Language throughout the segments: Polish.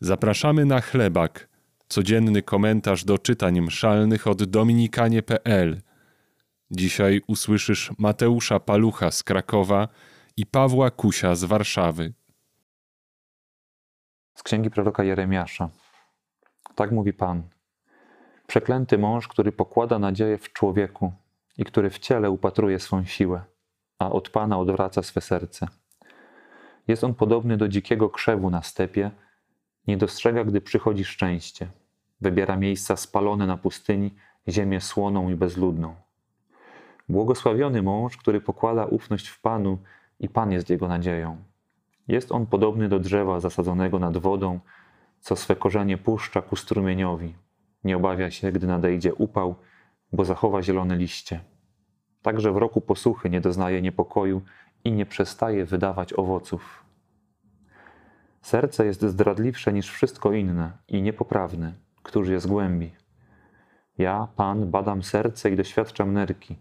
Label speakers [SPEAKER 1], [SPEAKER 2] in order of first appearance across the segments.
[SPEAKER 1] Zapraszamy na chlebak, codzienny komentarz do czytań mszalnych od dominikanie.pl. Dzisiaj usłyszysz Mateusza Palucha z Krakowa i Pawła Kusia z Warszawy.
[SPEAKER 2] Z księgi proroka Jeremiasza. Tak mówi Pan. Przeklęty mąż, który pokłada nadzieję w człowieku i który w ciele upatruje swą siłę, a od Pana odwraca swe serce. Jest on podobny do dzikiego krzewu na stepie, nie dostrzega, gdy przychodzi szczęście. Wybiera miejsca spalone na pustyni, ziemię słoną i bezludną. Błogosławiony mąż, który pokłada ufność w Panu i Pan jest jego nadzieją. Jest on podobny do drzewa zasadzonego nad wodą, co swe korzenie puszcza ku strumieniowi. Nie obawia się, gdy nadejdzie upał, bo zachowa zielone liście. Także w roku posuchy nie doznaje niepokoju i nie przestaje wydawać owoców. Serce jest zdradliwsze niż wszystko inne i niepoprawne, któż je zgłębi. Ja, Pan, badam serce i doświadczam nerki,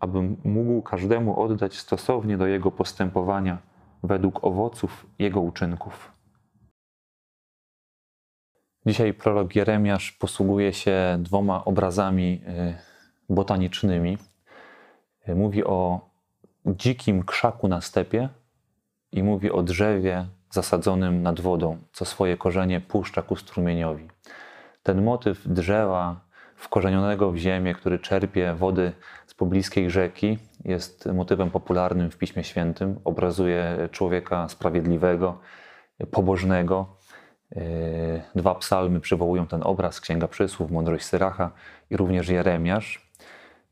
[SPEAKER 2] abym mógł każdemu oddać stosownie do jego postępowania, według owoców jego uczynków. Dzisiaj prorok Jeremiasz posługuje się dwoma obrazami y, botanicznymi. Y, mówi o dzikim krzaku na stepie i mówi o drzewie zasadzonym nad wodą, co swoje korzenie puszcza ku strumieniowi. Ten motyw drzewa wkorzenionego w ziemię, który czerpie wody z pobliskiej rzeki, jest motywem popularnym w Piśmie Świętym. Obrazuje człowieka sprawiedliwego, pobożnego. Yy, dwa psalmy przywołują ten obraz, Księga Przysłów, Mądrość Syracha i również Jeremiasz.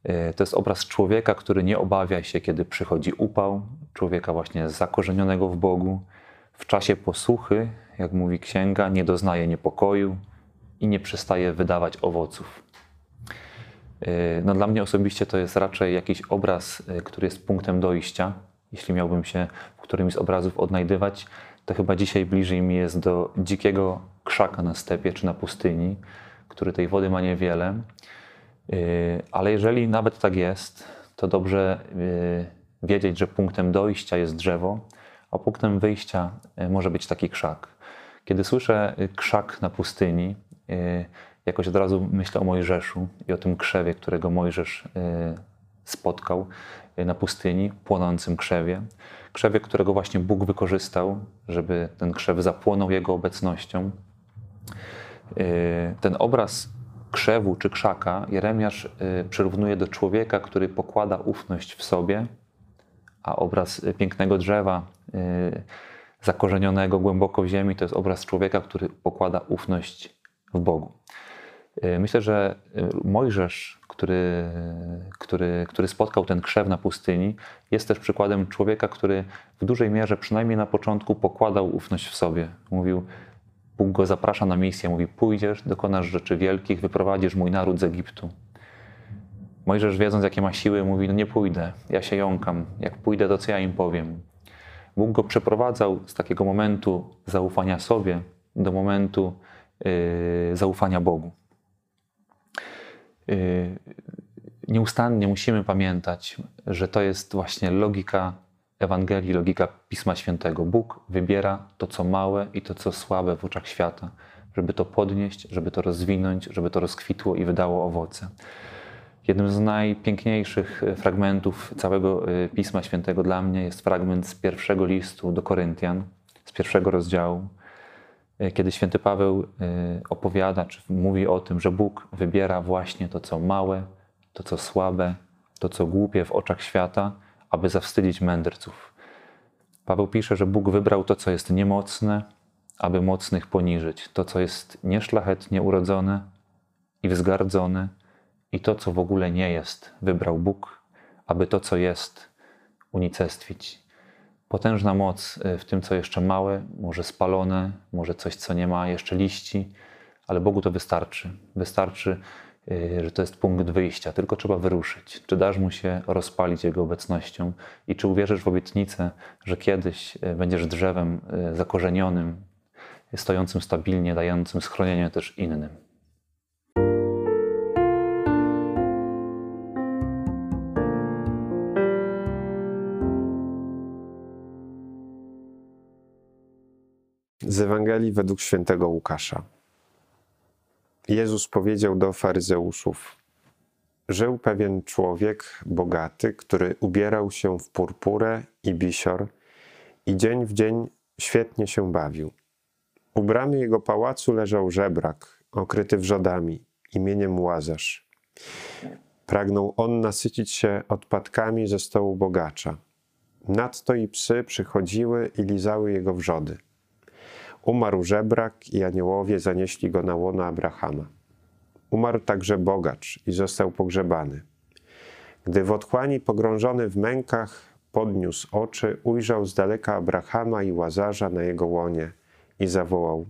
[SPEAKER 2] Yy, to jest obraz człowieka, który nie obawia się, kiedy przychodzi upał, człowieka właśnie zakorzenionego w Bogu. W czasie posłuchy, jak mówi księga, nie doznaje niepokoju i nie przestaje wydawać owoców. No dla mnie osobiście to jest raczej jakiś obraz, y, który jest punktem dojścia. Jeśli miałbym się w którymś z obrazów odnajdywać, to chyba dzisiaj bliżej mi jest do dzikiego krzaka na stepie czy na pustyni, który tej wody ma niewiele. Y, ale jeżeli nawet tak jest, to dobrze y, wiedzieć, że punktem dojścia jest drzewo, a punktem wyjścia może być taki krzak. Kiedy słyszę krzak na pustyni, jakoś od razu myślę o Mojżeszu i o tym krzewie, którego Mojżesz y, spotkał y, na pustyni, płonącym krzewie. Krzewie, którego właśnie Bóg wykorzystał, żeby ten krzew zapłonął jego obecnością. Y, ten obraz krzewu czy krzaka Jeremiasz przyrównuje do człowieka, który pokłada ufność w sobie, a obraz pięknego drzewa zakorzenionego głęboko w ziemi to jest obraz człowieka, który pokłada ufność w Bogu. Y, myślę, że y, Mojżesz, który, który, który spotkał ten krzew na pustyni, jest też przykładem człowieka, który w dużej mierze, przynajmniej na początku, pokładał ufność w sobie. Mówił, Bóg go zaprasza na misję, mówi: Pójdziesz, dokonasz rzeczy wielkich, wyprowadzisz mój naród z Egiptu. Mojżesz, wiedząc, jakie ma siły, mówi: No nie pójdę, ja się jąkam. Jak pójdę, to co ja im powiem? Bóg go przeprowadzał z takiego momentu zaufania sobie do momentu yy, zaufania Bogu. Y, nieustannie musimy pamiętać, że to jest właśnie logika Ewangelii, logika Pisma Świętego. Bóg wybiera to, co małe i to, co słabe w oczach świata, żeby to podnieść, żeby to rozwinąć, żeby to rozkwitło i wydało owoce. Jednym z najpiękniejszych fragmentów całego y, Pisma Świętego dla mnie jest fragment z pierwszego listu do Koryntian, z pierwszego rozdziału. E, kiedy święty Paweł e, opowiada, czy mówi o tym, że Bóg wybiera właśnie to, co małe, to, co słabe, to, co głupie w oczach świata, aby zawstydzić mędrców. Paweł pisze, że Bóg wybrał to, co jest niemocne, aby mocnych poniżyć, to, co jest nieszlachetnie urodzone i wzgardzone, i to, co w ogóle nie jest, wybrał Bóg, aby to, co jest, unicestwić potężna moc y, w tym, co jeszcze małe, może spalone, może coś, co nie ma jeszcze liści, ale Bogu to wystarczy. Wystarczy, y, że to jest punkt wyjścia, tylko trzeba wyruszyć. Czy dasz mu się rozpalić Jego obecnością i czy uwierzysz w obietnicę, że kiedyś y, będziesz drzewem zakorzenionym, stojącym stabilnie, dającym schronienie też innym.
[SPEAKER 3] Z Ewangelii według świętego Łukasza. Jezus powiedział do faryzeuszów: Żył pewien człowiek bogaty, który ubierał się w purpurę i bisior i dzień w dzień świetnie się bawił. U bramy jego pałacu leżał żebrak, okryty wrzodami, imieniem Łazarz. Pragnął on nasycić się odpadkami ze stołu bogacza. Nadto i psy przychodziły i lizały jego wrzody. Umarł żebrak i aniołowie zanieśli go na łono Abrahama. Umarł także bogacz i został pogrzebany. Gdy w otchłani pogrążony w mękach podniósł oczy, ujrzał z daleka Abrahama i Łazarza na jego łonie i zawołał: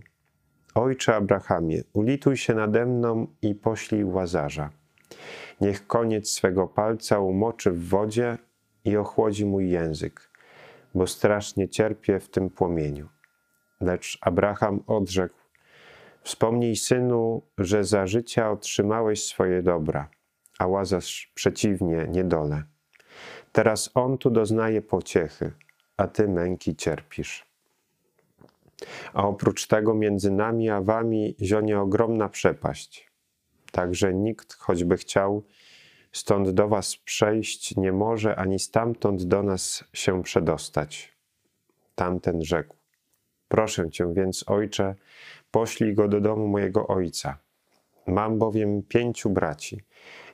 [SPEAKER 3] Ojcze Abrahamie, ulituj się nade mną i poślij Łazarza. Niech koniec swego palca umoczy w wodzie i ochłodzi mój język, bo strasznie cierpię w tym płomieniu. Lecz Abraham odrzekł: Wspomnij, synu, że za życia otrzymałeś swoje dobra, a Łazarz przeciwnie, niedole. Teraz on tu doznaje pociechy, a ty męki cierpisz. A oprócz tego między nami a wami zionie ogromna przepaść. Także nikt, choćby chciał, stąd do was przejść nie może, ani stamtąd do nas się przedostać. Tamten rzekł: Proszę cię więc, ojcze, poślij go do domu mojego ojca. Mam bowiem pięciu braci.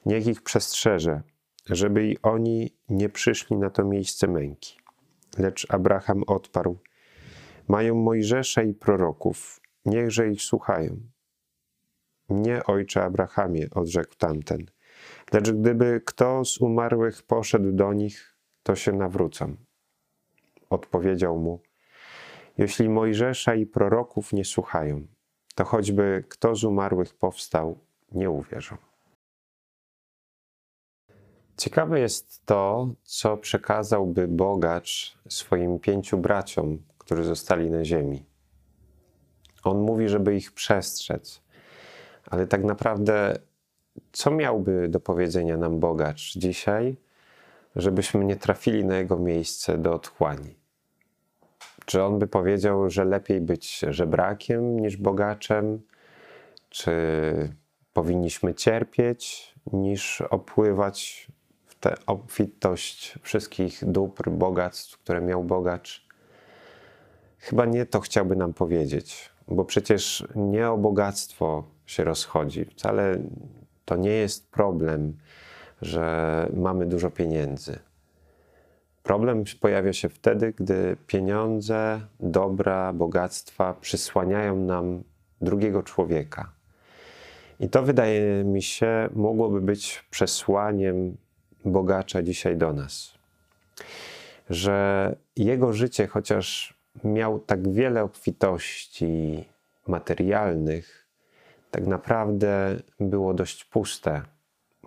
[SPEAKER 3] Niech ich przestrzeże, żeby i oni nie przyszli na to miejsce męki. Lecz Abraham odparł: Mają Mojżesza i proroków, niechże ich słuchają. Nie, ojcze Abrahamie, odrzekł tamten. Lecz gdyby kto z umarłych poszedł do nich, to się nawrócą. Odpowiedział mu: jeśli Mojżesza i proroków nie słuchają, to choćby kto z umarłych powstał, nie uwierzą. Ciekawe jest to, co przekazałby bogacz swoim pięciu braciom, którzy zostali na ziemi. On mówi, żeby ich przestrzec, ale tak naprawdę, co miałby do powiedzenia nam bogacz dzisiaj, żebyśmy nie trafili na jego miejsce do otchłani? Czy on by powiedział, że lepiej być żebrakiem niż bogaczem? Czy powinniśmy cierpieć niż opływać w tę obfitość wszystkich dóbr, bogactw, które miał bogacz? Chyba nie to chciałby nam powiedzieć, bo przecież nie o bogactwo się rozchodzi. Wcale to nie jest problem, że mamy dużo pieniędzy Problem pojawia się wtedy, gdy pieniądze, dobra, bogactwa przysłaniają nam drugiego człowieka. I to wydaje mi się, mogłoby być przesłaniem bogacza dzisiaj do nas. Że jego życie, chociaż miał tak wiele obfitości materialnych, tak naprawdę było dość puste,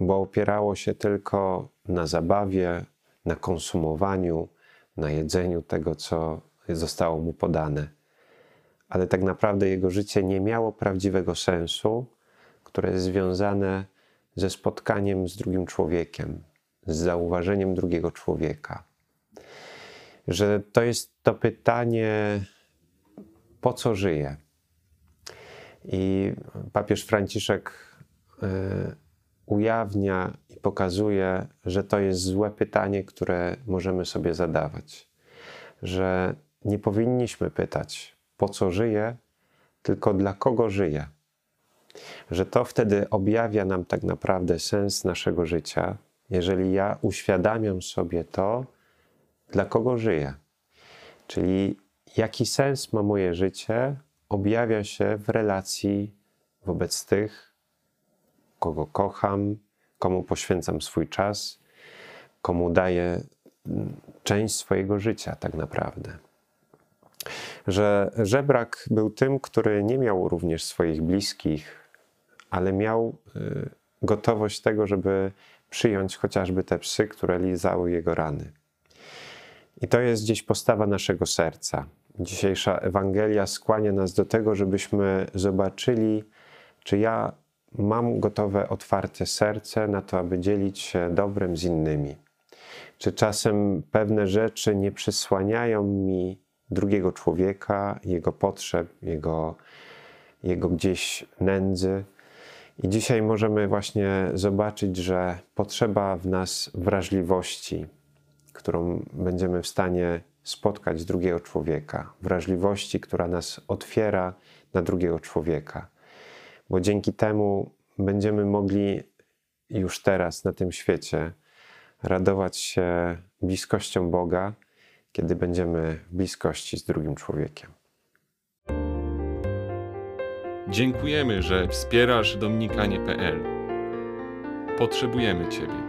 [SPEAKER 3] bo opierało się tylko na zabawie, na konsumowaniu, na jedzeniu tego, co zostało mu podane. Ale tak naprawdę jego życie nie miało prawdziwego sensu, które jest związane ze spotkaniem z drugim człowiekiem, z zauważeniem drugiego człowieka. Że to jest to pytanie, po co żyje? I papież Franciszek e, ujawnia i pokazuje, że to jest złe pytanie, które możemy sobie zadawać. Że nie powinniśmy pytać, po co żyję, tylko dla kogo żyję. Że to wtedy objawia nam tak naprawdę sens naszego życia, jeżeli ja uświadamiam sobie to, dla kogo żyję. Czyli jaki sens ma moje życie, objawia się w relacji wobec tych, kogo kocham, komu poświęcam swój czas, komu daję część swojego życia, tak naprawdę. Że żebrak był tym, który nie miał również swoich bliskich, ale miał y, gotowość tego, żeby przyjąć chociażby te psy, które lizały jego rany. I to jest gdzieś postawa naszego serca. Dzisiejsza Ewangelia skłania nas do tego, żebyśmy zobaczyli, czy ja mam gotowe, otwarte serce na to, aby dzielić się dobrem z innymi? Czy czasem pewne rzeczy nie przysłaniają mi drugiego człowieka, jego potrzeb, jego, jego gdzieś nędzy. I dzisiaj możemy właśnie zobaczyć, że potrzeba w nas wrażliwości, którą będziemy w stanie spotkać drugiego człowieka, wrażliwości, która nas otwiera na drugiego człowieka, bo dzięki temu będziemy mogli już teraz na tym świecie radować się bliskością Boga, kiedy będziemy w bliskości z drugim człowiekiem.
[SPEAKER 1] Dziękujemy, że wspierasz dominikanie.pl. Potrzebujemy Ciebie.